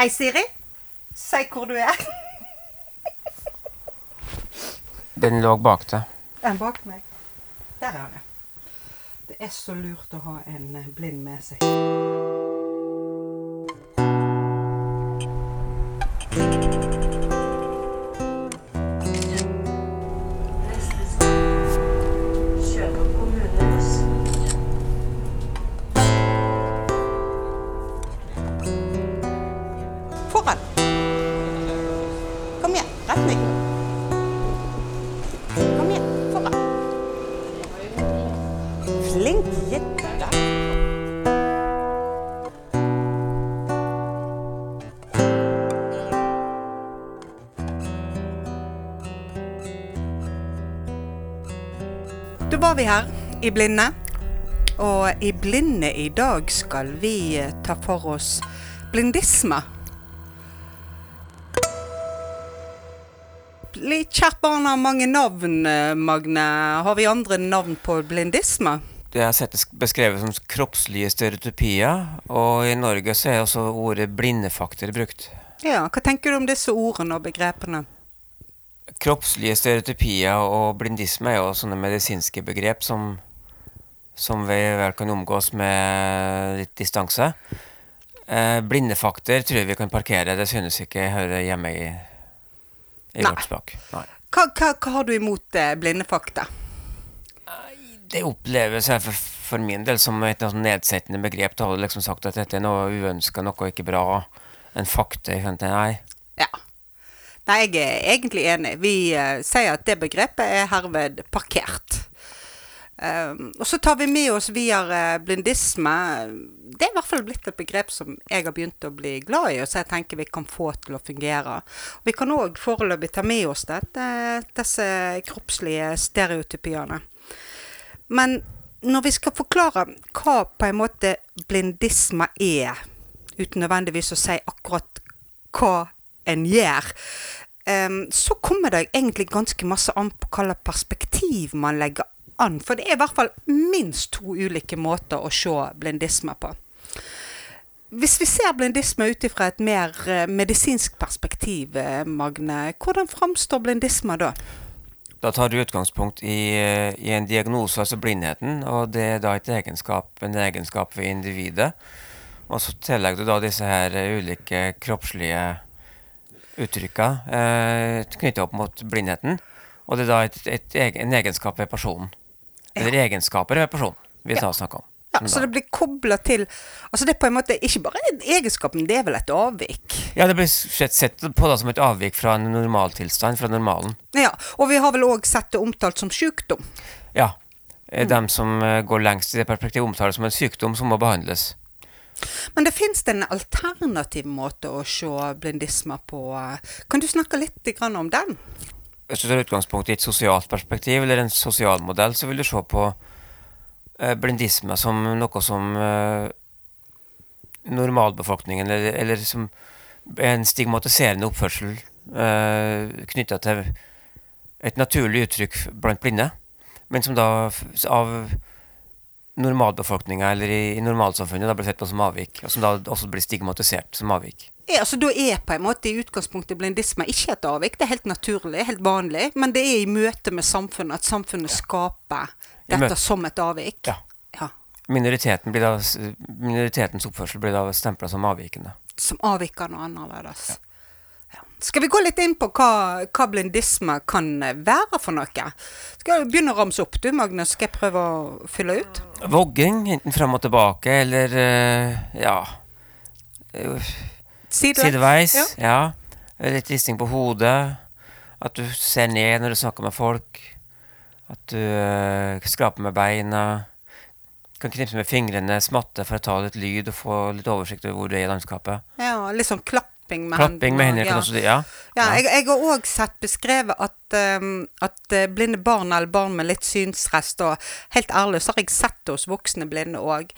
Hei, Siri. Si hvor du er. Den lå bak deg. Den bak meg. Der er den. Det er så lurt å ha en eh, blind med seg. Da var vi her i Blinde. Og i Blinde i dag skal vi eh, ta for oss blindisme. Litt kjært barn har mange navn, eh, Magne. Har vi andre navn på blindisme? Det er sett beskrevet som kroppslige stereotypier, og i Norge så er også ordet blindefakter brukt. Ja, Hva tenker du om disse ordene og begrepene? Kroppslige stereotypier og blindisme er jo sånne medisinske begrep som, som vi vel kan omgås med litt distanse. Eh, blindefakter tror jeg vi kan parkere, det synes ikke jeg hører hjemme i, i Nei. vårt språk. Nei. Hva, hva, hva har du imot eh, blindefakta? Det oppleves her for, for min del som et sånn nedsettende begrep. Da har du liksom sagt at dette er noe uønska, noe ikke bra. En fakta. Jeg skjønte, nei. Ja. Nei, jeg er egentlig enig. Vi uh, sier at det begrepet er herved parkert. Um, og så tar vi med oss videre blindisme. Det er i hvert fall blitt et begrep som jeg har begynt å bli glad i, og så jeg tenker vi kan få til å fungere. Vi kan òg foreløpig ta med oss dette, disse kroppslige stereotypiene. Men når vi skal forklare hva på en måte blindisme er, uten nødvendigvis å si akkurat hva en gjør, Um, så kommer det egentlig ganske masse an på hva slags perspektiv man legger an. For det er i hvert fall minst to ulike måter å se blindisme på. Hvis vi ser blindisme ut ifra et mer eh, medisinsk perspektiv, eh, Magne, hvordan framstår blindisme da? Da tar du utgangspunkt i, eh, i en diagnose, altså blindheten, og det er da et egenskap, en egenskap ved individet. Og så tillegger du da disse her ulike kroppslige uttrykka eh, knytta opp mot blindheten. Og det er da et, et, et, en egenskap ved personen. Eller egenskaper ved personen vi Ja. snakker om. Ja, så det blir kobla til Altså det er på en måte ikke bare en egenskap, men det er vel et avvik. Ja, det blir sett, sett på da som et avvik fra en normaltilstand, fra normalen. Ja, Og vi har vel òg sett det omtalt som sykdom. Ja. eh, Mm. Dem som eh, går lengst i det perspektivet, omtaler det som en sykdom som må behandles. Men det fins en alternativ måte å se blindisme på. Kan du snakke litt om den? Hvis du tar utgangspunkt i et sosialt perspektiv, eller en sosial modell, så vil du se på eh, blindisme som noe som eh, normalbefolkningen, eller, eller som en stigmatiserende oppførsel uh, knytta til et naturlig uttrykk blant blinde, men som da av normalbefolkninga eller i, i normalsamfunnet da blir sett på som avvik, og som da også blir stigmatisert som avvik. Ja, altså Da er på en måte i utgangspunktet blindisme ikke et avvik. Det er helt naturlig, helt vanlig. Men det er i møte med samfunnet at samfunnet skaper dette som et avvik. Ja. Ja. Minoriteten blir da, minoritetens oppførsel blir da stempla som avvikende. Som avvikende og annerledes. Ja. Skal vi gå litt inn på hva, hva blindisme kan være for noe? Skal jeg begynne å ramse opp, du Magnus? Skal jeg prøve å fylle ut? Vogging, enten frem og tilbake, eller eh, ja Sideveis? Sideveis. Ja. Ja. Litt risting på hodet. At du ser ned når du snakker med folk. At du uh, skraper med beina. Kan knipse med fingrene, smatte for å ta litt lyd og få litt oversikt over hvor du er i landskapet. ja, litt sånn klapping med Klapping med hendene ja. kan også Ja. Ja, jeg, jeg har òg sett beskrevet at, um, at eh, blinde barn eller barn med litt synsrest og Helt ærlig så har jeg sett det hos voksne blinde òg.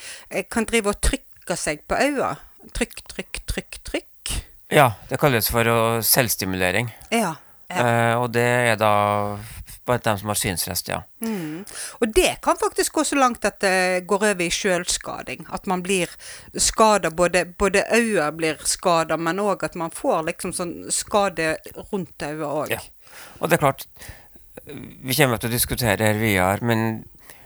Kan drive og trykke seg på øynene. Trykk, trykk, trykk, trykk. ja, det kalles for selvstimulering. Ja. ja. Eh, og det er da blant dem som har synsrest, ja. Mm. Og det kan faktisk gå så langt at det går over i sjølskading. At man blir skada. Både, både øyet blir skada, men òg at man får liksom sånn skade rundt øyet òg. Ja. Og det er klart, vi kommer til å diskutere det her videre, men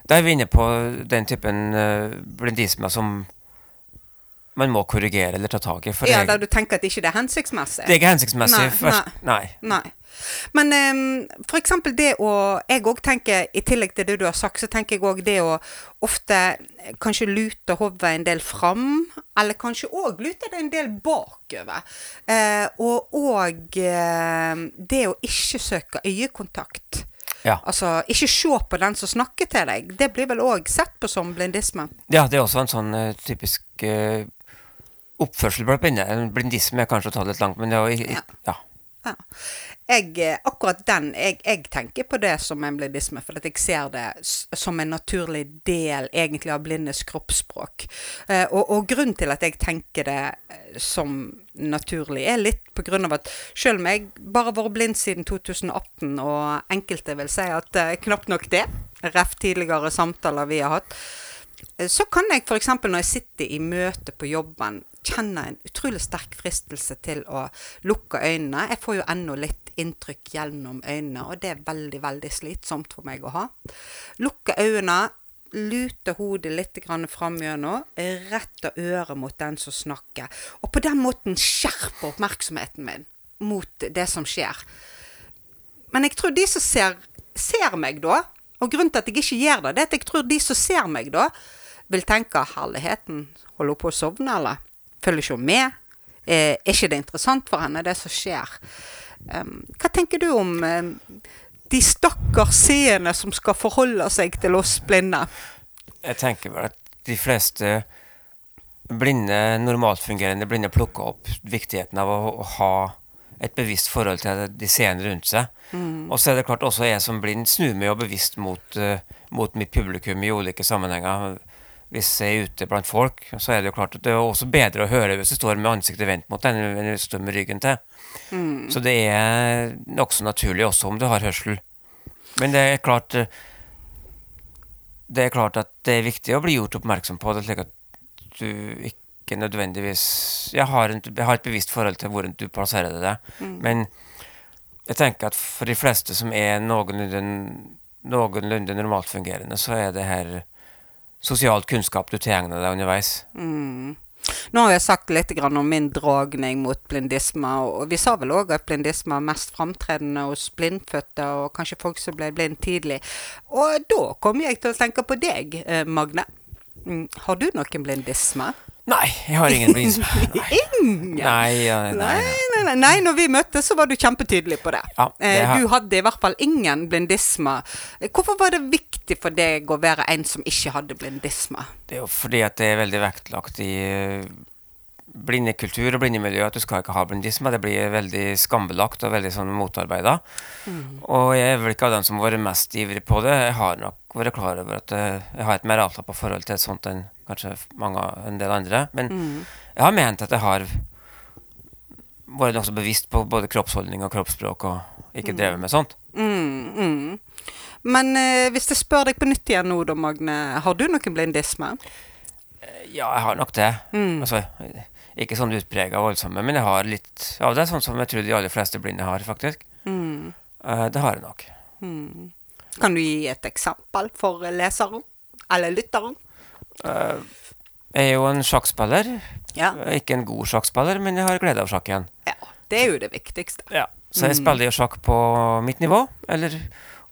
da er vi inne på den typen uh, blindisme som man må korrigere eller ta tak i. Ja, jeg, da du tenker at ikke det er hensiktsmessig? det er ikke hensiktsmessig. Nei, først- nei. Nei. Men um, eksempel det å Jeg òg tenker, i tillegg til det du har sagt, så tenker jeg òg det å ofte eh, kanskje lute hodet en del fram, eller kanskje òg lute det en del bakover. Uh, og òg uh, det å ikke søke øyekontakt. Ja. Altså ikke se på den som snakker til deg. Det blir vel òg sett på som blindisme. ja, det er også en sånn uh, typisk eh, oppførsel blant blinde. Blindisme er kanskje å ta det litt langt, men det er jo Ja. ja. Ja. Jeg, eh, akkurat den, jeg, jeg tenker på det som en blindisme, for jeg ser det som en naturlig del egentlig av blindes kroppsspråk. Eh, og, og grunnen til at jeg tenker det eh, som naturlig, er litt på grunn av at selv om jeg bare har vært blind siden 2018, og enkelte vil si at eh, knapt nok det, ref tidligere samtaler vi har hatt, så kan jeg f.eks. når jeg sitter i møte på jobben, kjenne en utrolig sterk fristelse til å lukke øynene. Jeg får jo ennå litt inntrykk gjennom øynene, og det er veldig, veldig slitsomt for meg å ha. Lukke øynene, lute hodet litt fram gjennom, rette øret mot den som snakker. Og på den måten skjerpe oppmerksomheten min mot det som skjer. Men jeg tror de som ser, ser meg da, og grunnen til at jeg ikke gjør det, det er at jeg tror de som ser meg da, vil tenke herligheten, holder hun på å sovne, eller? Følger ikke hun med? Eh, er ikke det interessant for henne, det som skjer? Um, hva tenker du om um, de stakkars seerne som skal forholde seg til oss blinde? Jeg tenker vel at de fleste blinde, normalfungerende blinde plukker opp viktigheten av å, å ha et bevisst forhold til de seende rundt seg. Og så er det klart også jeg som blind snur meg jo bevisst mot, eh, mot mitt publikum i ulike sammenhenger. Hvis jeg er ute blant folk, så er det jo klart at det er også bedre å høre hvis du står med ansiktet vendt mot den, enn hvis du står med ryggen til. Så det er nokså naturlig også om du har hørsel. Men det er klart det er klart at det er viktig å bli gjort oppmerksom på det, slik at du ikke nødvendigvis Jeg har, en, jeg har et bevisst forhold til hvor du plasserer det, men jeg tenker at for de fleste som er noenlunde, noenlunde normalt fungerende, så er det her sosial kunnskap du tilegner deg underveis. Mm. Nå har jeg sagt litt om min dragning mot blindisme, og vi sa vel òg at blindisme er mest framtredende hos blindfødte, og kanskje folk som ble blind tidlig. Og da kommer jeg til å tenke på deg, eh, Magne. Mm, Har du noen blindisme? Nei, jeg har ingen blindisme. Nei. Nei, nei, Nei, nei. når vi møttes så var du kjempetydelig på det. Ja, det eh, har- Du hadde i hvert fall ingen blindisme. Eh, Hvorfor var det viktig for deg å være en som ikke hadde blindisme? Det er jo fordi at det er veldig vektlagt i blinde blindekultur og blindemiljø at du skal ikke ha blindisme. Det blir veldig skambelagt og veldig sånn motarbeida. Og jeg er vel ikke av dem som har vært mest ivrig på det. Jeg har nok vært klar over at eh, jeg har et mer avslappa forhold til et sånt enn kanskje mange en del andre. Men jeg har ment at jeg har vært nokså bevisst på både kroppsholdning og kroppsspråk og ikke drevet med sånt. Mm, mm. Men eh, hvis jeg spør deg på nytt igjen nå, da, Magne. Har du noen blindisme? Ja, jeg har nok det. Mm. Altså, ikke sånn utprega voldsomme, men jeg har litt av det, sånn som jeg tror de aller fleste blinde har, faktisk. Mm. Eh, det har jeg nok. Mm. Kan du gi et eksempel for leseren? Eller lytteren? Eh, jeg er jo en sjakkspiller. Ja. Ikke en god sjakkspiller, men jeg har glede av sjakk igjen. ja. Det er jo det viktigste. Så jeg spiller jo sjakk på mitt nivå, eller,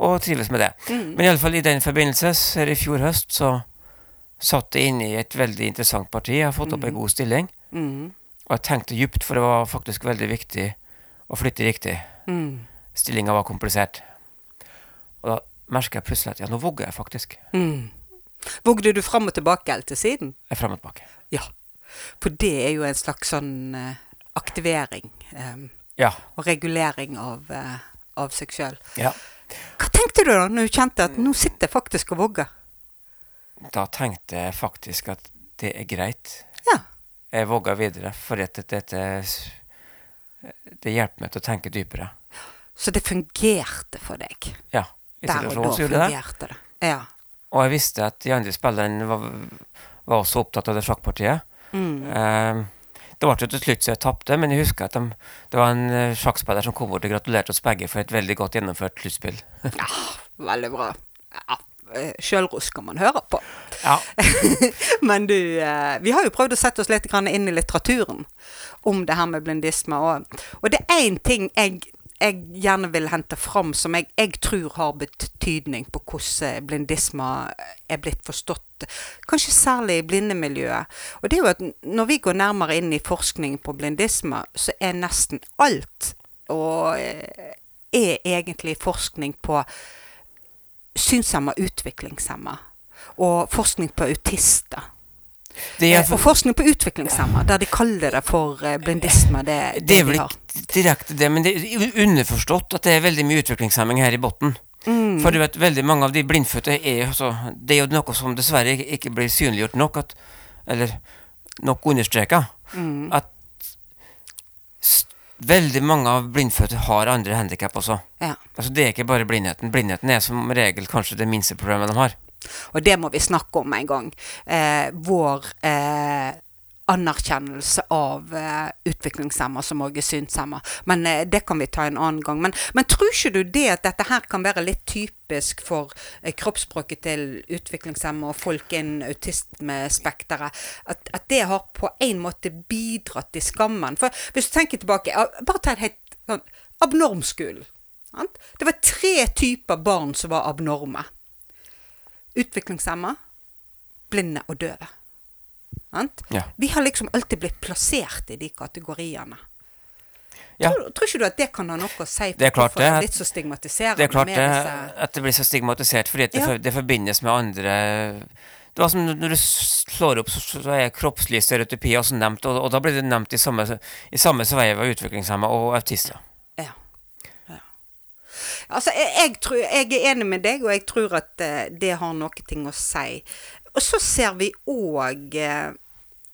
og trives med det. Men iallfall i den forbindelse, her i fjor høst, så satt jeg inne i et veldig interessant parti. Jeg har fått opp ei god stilling. Mm. Og jeg tenkte djupt, for det var faktisk veldig viktig å flytte riktig. Mm. Stillinga var komplisert. Og da merka jeg plutselig at ja, nå våger jeg faktisk. Mm. Vogde du fram og tilbake eller til siden? Frem og tilbake. Ja. For det er jo en slags sånn eh, aktivering um, Ja. og regulering av, uh, av seg sjøl. ja. Hva tenkte du da når du kjente at nå sitter jeg faktisk og vogger? Da tenkte jeg faktisk at det er greit. Ja. Jeg vogger videre, for dette Det hjelper meg til å tenke dypere. Så det fungerte for deg. Ja. i Der og da fungerte det det. Ja. Og jeg visste at de andre spillerne var, var også opptatt av det sjakkpartiet. Mm. Eh, det ble jo til slutt så jeg tapte, men jeg husker at de, det var en eh, sjakkspiller som kom bort og gratulerte oss begge for et veldig godt gjennomført sluttspill. ja. Veldig bra. Ja. eh, Sjølros skal man høre på. Ja. Men du, eh, vi har jo prøvd å sette oss litt grann inn i litteraturen om det her med blindisme. Og, og det er én ting jeg, jeg gjerne vil hente fram som jeg, jeg tror har betydning på hvordan blindisme er blitt forstått. Kanskje særlig i blindemiljøet. Og det er jo at når vi går nærmere inn i forskning på blindisme, så er nesten alt og eh, er egentlig forskning på synshemma utviklingshemma. Og forskning på autister. Det er, Eh, og forskning på utviklingshemma, der de kaller det for eh, blindisme. Det, det, det er vel ikke direkte det, men det er underforstått at det er veldig mye utviklingshemming her i bunnen. Mm. For du vet, veldig mange av de blindfødte er altså, Det er jo noe som dessverre ikke blir synliggjort nok, at, eller nok understreka. Mm. At veldig mange av blindfødte har andre handikap også. Ja. Altså Det er ikke bare blindheten. Blindheten er som regel kanskje det minste problemet de har. Og det må vi snakke om en gang. Eh, vår eh, anerkjennelse av eh, utviklingshemma som også er synshemma. Men eh, det kan vi ta en annen gang. Men, men tror ikke du det at dette her kan være litt typisk for eh, kroppsspråket til utviklingshemma og folk innen autismespekteret? At, at det har på en måte bidratt til skammen? For hvis du tenker tilbake, bare ta et helt sånn abnormskolen. Det var tre typer barn som var abnorme utviklingshemma, blinde og døve. Ja. Vi har liksom alltid blitt plassert i de kategoriene. Ja. Tror, tror ikke du at det kan ha noe å si Det er klart hvorfor det det. er litt så stigmatiserende? Det er klart det, at det blir så stigmatisert fordi det, Ja. for, det forbindes med andre Det var som når du slår opp, så, så er kroppslig stereotypi også nevnt, og, og da blir det nevnt i samme, i samme sveiv av utviklingshemma og autister. Altså, jeg, jeg, tror, jeg er enig med deg, og jeg tror at uh, det har noe ting å si. Og så ser vi òg uh,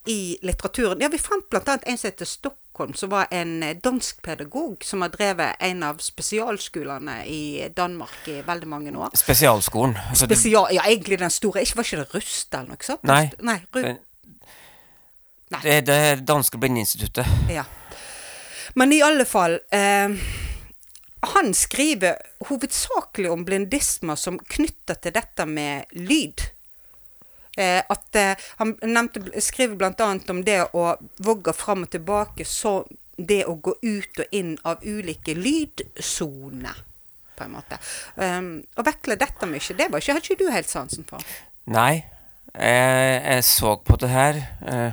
i litteraturen Ja, vi fant bl.a. en som heter Stockholm, som var en eh, dansk pedagog som har drevet en av spesialskolene i Danmark i veldig mange år. Spesialskolen. Altså, Spesial, ja, egentlig den store. Ikke, var ikke det Rust eller noe sånt? Nei. Nei, nei. det er det danske blindeinstituttet. Ja. Men i alle fall eh, Han skriver hovedsakelig om blindismer som knytter til dette med lyd. Eh, at eh, Han nevnte, skriver bl.a. om det å vogge fram og tilbake, så det å gå ut og inn av ulike lydsoner, på en måte. Um, og vekle dette mye, det var ikke, hadde ikke du helt sansen for? Nei, jeg, jeg så på det her, eh,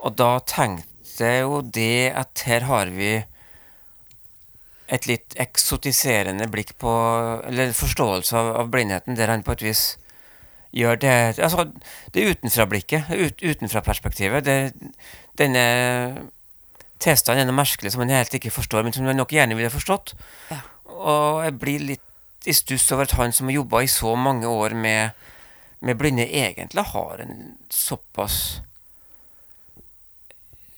og da tenkte jeg jo det at her har vi et litt eksotiserende blikk på Eller forståelse av, av blindheten, der han på et vis gjør det Altså, det utenfra-blikket, ut, utenfra-perspektivet, det, denne tilstanden er noe merkelig som han helt ikke forstår, men som han nok gjerne ville forstått. Ja. Og jeg blir litt i stuss over at han som har jobba i så mange år med, med blinde, egentlig har en såpass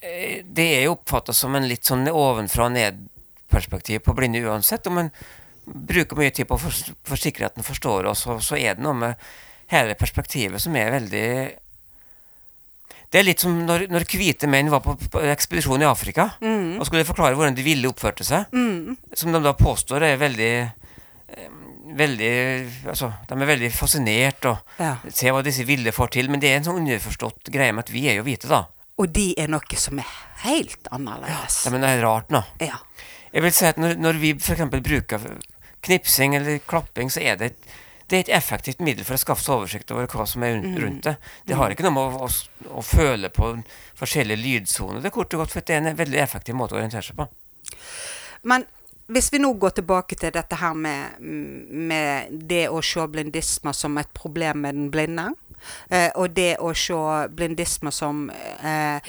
Eh, Det er jo oppfatta som en litt sånn ovenfra og ned-perspektiv på blinde uansett. Om man bruker mye tid på å fors- forsikre at en forstår oss, og så er det noe med hele perspektivet som er veldig Det er litt som når, når hvite menn var på, på ekspedisjon i Afrika og skulle forklare hvordan de ville oppførte seg, som de da påstår er veldig eh, Veldig Altså, de er veldig fascinert og Ja. ser hva disse ville får til, men det er en sånn underforstått greie med at vi er jo hvite, da. Og de er noe som er helt annerledes. Ja, men det er rart nå. Ja. Jeg vil si at når, når vi f.eks. bruker knipsing eller klapping, så er det et, det er et effektivt middel for å skaffe seg oversikt over hva som er rundt, rundt det. Det har ikke noe med å, å, å føle på forskjellige lydsoner. Det er kort og godt for det er en veldig effektiv måte å orientere seg på. Men hvis vi nå går tilbake til dette her med, med det å se blindisme som et problem med den blinde, eh, og det å se blindisme som eh,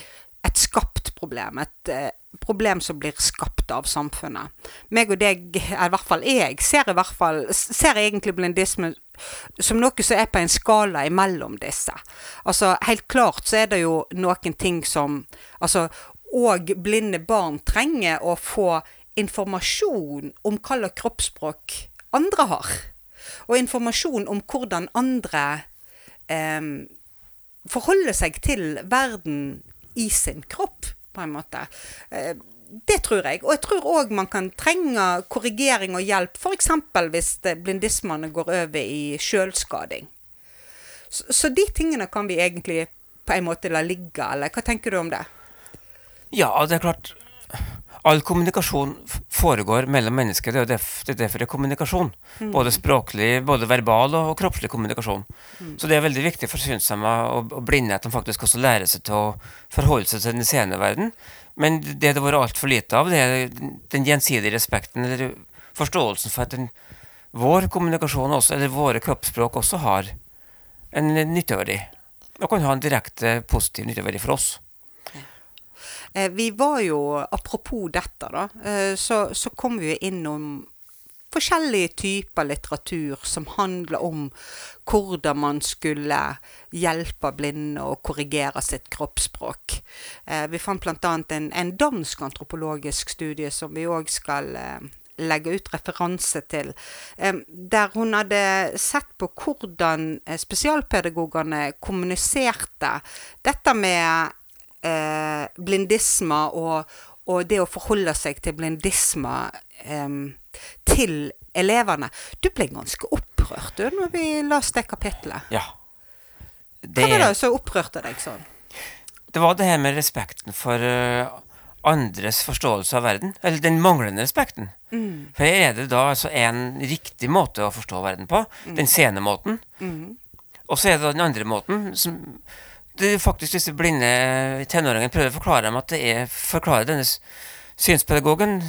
et skapt problem, et eh, problem som blir skapt av samfunnet. Meg og deg, i hvert fall jeg, ser i hvert fall ser egentlig blindisme som noe som er på en skala imellom disse. Altså, helt klart så er det jo noen ting som Altså, òg blinde barn trenger å få informasjon om hva slags kroppsspråk andre har. og informasjon om hvordan andre eh, forholder seg til verden i sin kropp, på en måte. Eh, det tror jeg. Og jeg tror òg man kan trenge korrigering og hjelp, f.eks. hvis blindismene går over i sjølskading. Så, så, de tingene kan vi egentlig på en måte la ligge, eller hva tenker du om det? Ja, det er klart All kommunikasjon foregår mellom mennesker. Det er derfor det er kommunikasjon. Mm. Både språklig, både verbal og, kroppslig kommunikasjon. Mm. Så det er veldig viktig for synshemma og, og blinde at de faktisk også lærer seg til å forholde seg til den seende verden. Men det det har vært altfor lite av, det er den gjensidige respekten eller forståelsen for at den, vår kommunikasjon også, eller våre kroppsspråk også har en nytteverdi. Og kan ha en direkte positiv nytteverdi for oss. Eh, vi var jo, apropos dette, da, eh, så, så kom vi innom forskjellige typer litteratur som handler om hvordan man skulle hjelpe blinde å korrigere sitt kroppsspråk. Eh, vi fant bl.a. En, en dansk antropologisk studie som vi òg skal legge ut referanse til, der hun hadde sett på hvordan spesialpedagogene kommuniserte dette med eh, blindisme og, og, det å forholde seg til blindisme eh, til elevene. Du ble ganske opprørt du, når vi leste det kapitlet. Ja. Det, Hva var det som opprørte deg sånn? Det var det her med respekten for uh, andres forståelse av verden. Eller den manglende respekten. Mm. For er det da altså en riktig måte å forstå verden på? Mm. Den sene måten. Mm. Og så er det den andre måten, som faktisk disse blinde tenåringene prøver å forklare dem at det er forklare denne synspedagogen,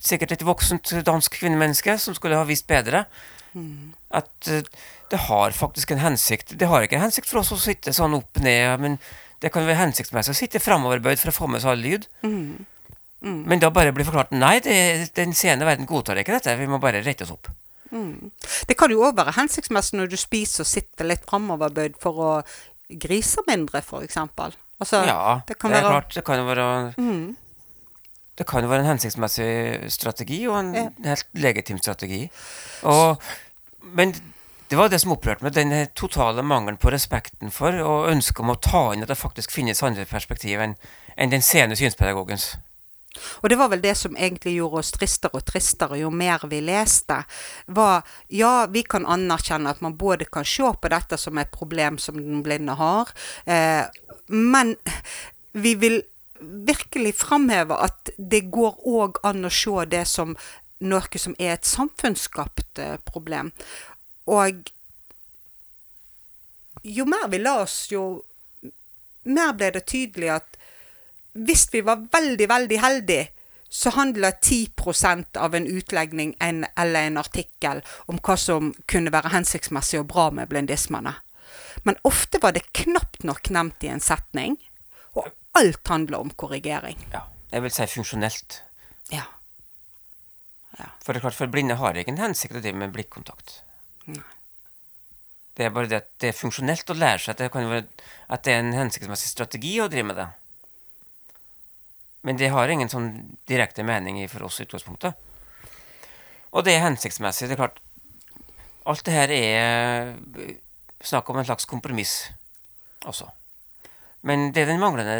sikkert et voksent dansk kvinnemenneske, som skulle ha visst bedre, mm. at uh, det har faktisk en hensikt. Det har ikke en hensikt for oss å sitte sånn opp ned, men det kan være hensiktsmessig å sitte framoverbøyd for å få med seg all lyd. Mm. Mm. Men da bare blir forklart nei, det, den seende verden godtar ikke dette, vi må bare rette oss opp. Mm. Det kan jo òg være hensiktsmessig når du spiser og sitter litt framoverbøyd for å griser mindre, f.eks. Altså, ja, det, det er klart. Det kan jo være mm. Det kan jo være en hensiktsmessig strategi, og en ja. helt legitim strategi. Og, men det var det som opprørte meg, den totale mangelen på respekten for og ønsket om å ta inn at det faktisk finnes andre perspektiv enn, enn den sene synspedagogens. Og det var vel det som egentlig gjorde oss tristere og tristere jo mer vi leste, var ja, vi kan anerkjenne at man både kan se på dette som et problem som den blinde har, eh, men vi vil virkelig framheve at det går òg an å se det som noe som er et samfunnsskapt eh, problem. Og jo mer vi la oss, jo mer ble det tydelig at hvis vi var veldig, veldig heldige, så handler 10% av en utlegning en, eller en artikkel om hva som kunne være hensiktsmessig og bra med blindismene. Men ofte var det knapt nok nevnt i en setning, og alt handler om korrigering. Ja, jeg vil si funksjonelt. Ja. ja. For det er klart, for blinde har ingen hensikt å drive med blikkontakt. Nei. Det er bare det at det er funksjonelt å lære seg at det, kan være, at det er en hensiktsmessig strategi å drive med det. Men det har ingen sånn direkte mening for oss i utgangspunktet. Og det er hensiktsmessig. Det er klart Alt det her er snakk om en slags kompromiss også. Men det er den manglende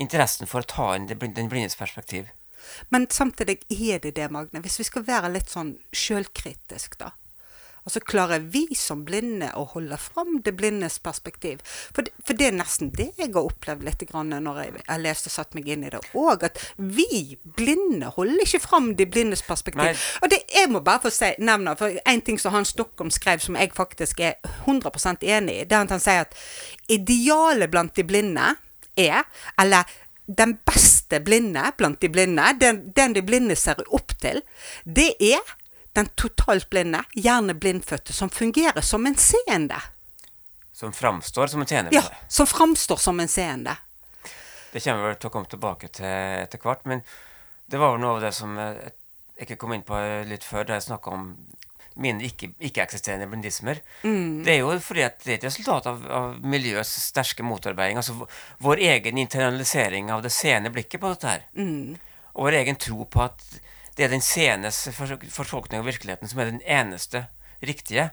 interessen for å ta inn den blindes perspektiv. Men samtidig er det det, Magne. Hvis vi skal være litt sånn sjølkritisk, da. Altså klarer vi som blinde å holde fram det blindes perspektiv? For det, for det er nesten det jeg har opplevd litt når jeg har lest og satt meg inn i det òg. At vi blinde holder ikke fram de blindes perspektiv. Nei. Og det jeg må bare få si, nevne, for en ting som Hans Stockholm skrev som jeg faktisk er 100 enig i, det er at han sier at idealet blant de blinde er, eller den beste blinde blant de blinde, den, den de blinde ser opp til, det er den totalt blinde, gjerne blindfødte, som fungerer som en seende. Som framstår som en seende? Ja, som framstår som en seende. Det kommer vi til å komme tilbake til etter hvert, men det var noe av det som jeg ikke kom inn på litt før, da jeg snakka om mine ikke-eksisterende ikke blindismer. Mm. Det er jo fordi at det er et resultat av, av miljøets sterke motarbeiding. Altså vår egen internalisering av det seende blikket på dette her. Mm. Og vår egen tro på at det er den senes fortolkning av virkeligheten som er den eneste riktige.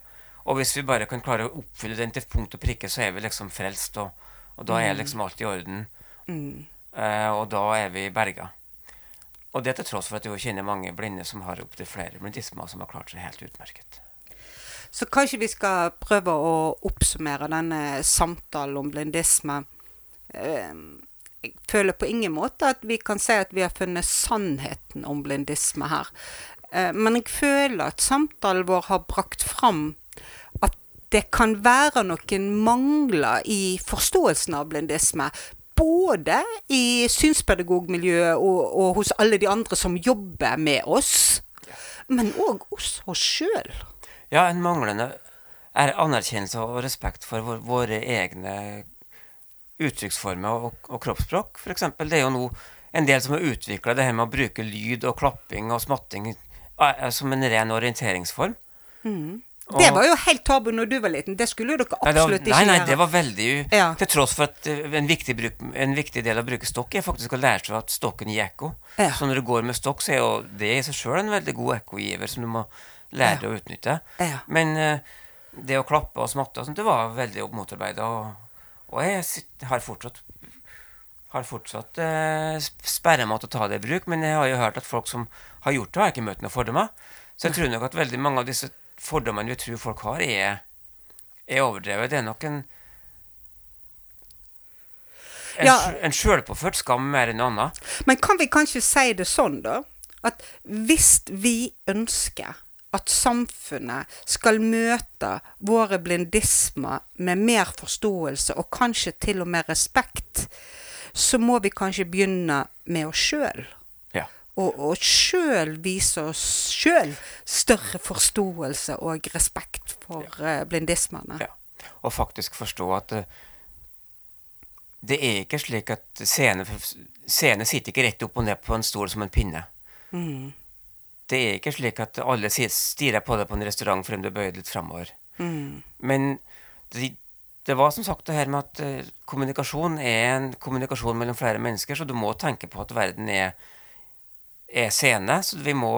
Og hvis vi bare kan klare å oppfylle den til punkt og prikke, så er vi liksom frelst, og, og da er liksom alt i orden. Eh, og da er vi berga. Og det til tross for at jeg kjenner mange blinde som har opptil flere blindismer, som har klart seg helt utmerket. Så kanskje vi skal prøve å oppsummere denne samtalen om blindisme. Eh, Jeg føler på ingen måte at vi kan si at vi har funnet sannheten om blindisme her. Eh, Men jeg føler at samtalen vår har brakt fram at det kan være noen mangler i forståelsen av blindisme. Både i synspedagogmiljøet og, og hos alle de andre som jobber med oss. Men òg hos oss sjøl. Ja, en manglende er anerkjennelse og respekt for vår, våre egne uttrykksformer og, og kroppsspråk. Eksempel, det er jo nå en del som har utvikla det her med å bruke lyd og klapping og smatting eh, som en ren orienteringsform. Det var jo helt tabu når du var liten. Det skulle jo dere absolutt ikke gjøre. nei, nei, det var veldig. Ja. Til tross for at eh, en viktig, bruk, en viktig del av å bruke stokk er faktisk å lære seg at stokken gir ekko. Ja. Så når du går med stokk, så er jo det i seg sjøl en veldig god ekkogiver som du må lære Ja. å utnytte. Ja. Men eh, det å klappe og smatte og sånt, det var veldig motarbeida. Og, og jeg har fortsatt har fortsatt eh, sperra meg til å ta det i bruk, men jeg har jo hørt at folk som har gjort det, har ikke møtt noen fordommer. Så jeg tror nok at veldig mange av disse fordommene vi tror folk har, er, er overdrevet. Det er nok en en, Ja. en sjølpåført skam mer enn noe annet. Men kan vi kanskje si det sånn, da? At hvis vi ønsker at samfunnet skal møte våre blindismer med mer forståelse og kanskje til og med respekt, så må vi kanskje begynne med oss sjøl. Ja. Og, og sjøl vise oss sjøl større forståelse og respekt for ja. blindismene. ja. Og faktisk forstå at eh, det er ikke slik at scene, scene sitter ikke rett opp og ned på en stol som en pinne. Mm. Det er ikke slik at alle stirrer på deg på en restaurant fordi du bøyer litt framover. Mm. Men det, det var som sagt det her med at eh, kommunikasjon er en kommunikasjon mellom flere mennesker, så du må tenke på at verden er, er scene. Så vi må,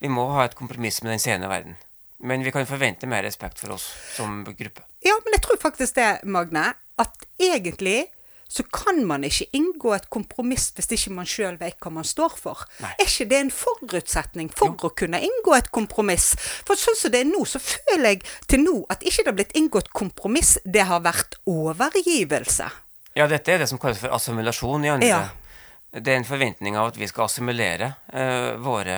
vi må ha et kompromiss med den scene verden. Men vi kan forvente mer respekt for oss som gruppe. Ja, men jeg tror faktisk det, Magne, at egentlig så kan man ikke inngå et kompromiss hvis ikke man sjøl vet hva man står for. Nei. Er ikke det en forutsetning for å kunne inngå et kompromiss? For sånn som det er nå, så føler jeg til nå at ikke det har blitt inngått kompromiss, det har vært overgivelse. Ja, dette er det som kalles for assimilasjon i andre. Ja. Det er en forventning av at vi skal assimilere uh, våre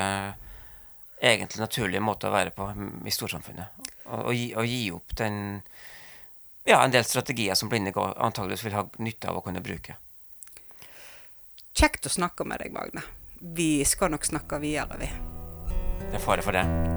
egentlig naturlige måter å være på i storsamfunnet. Og, og, gi, og gi opp den ja, en del strategier som blinde antageligvis vil ha nytte av å kunne bruke. Kjekt å snakke med deg, Magne. Vi skal nok snakke videre, vi. Det er fare for det.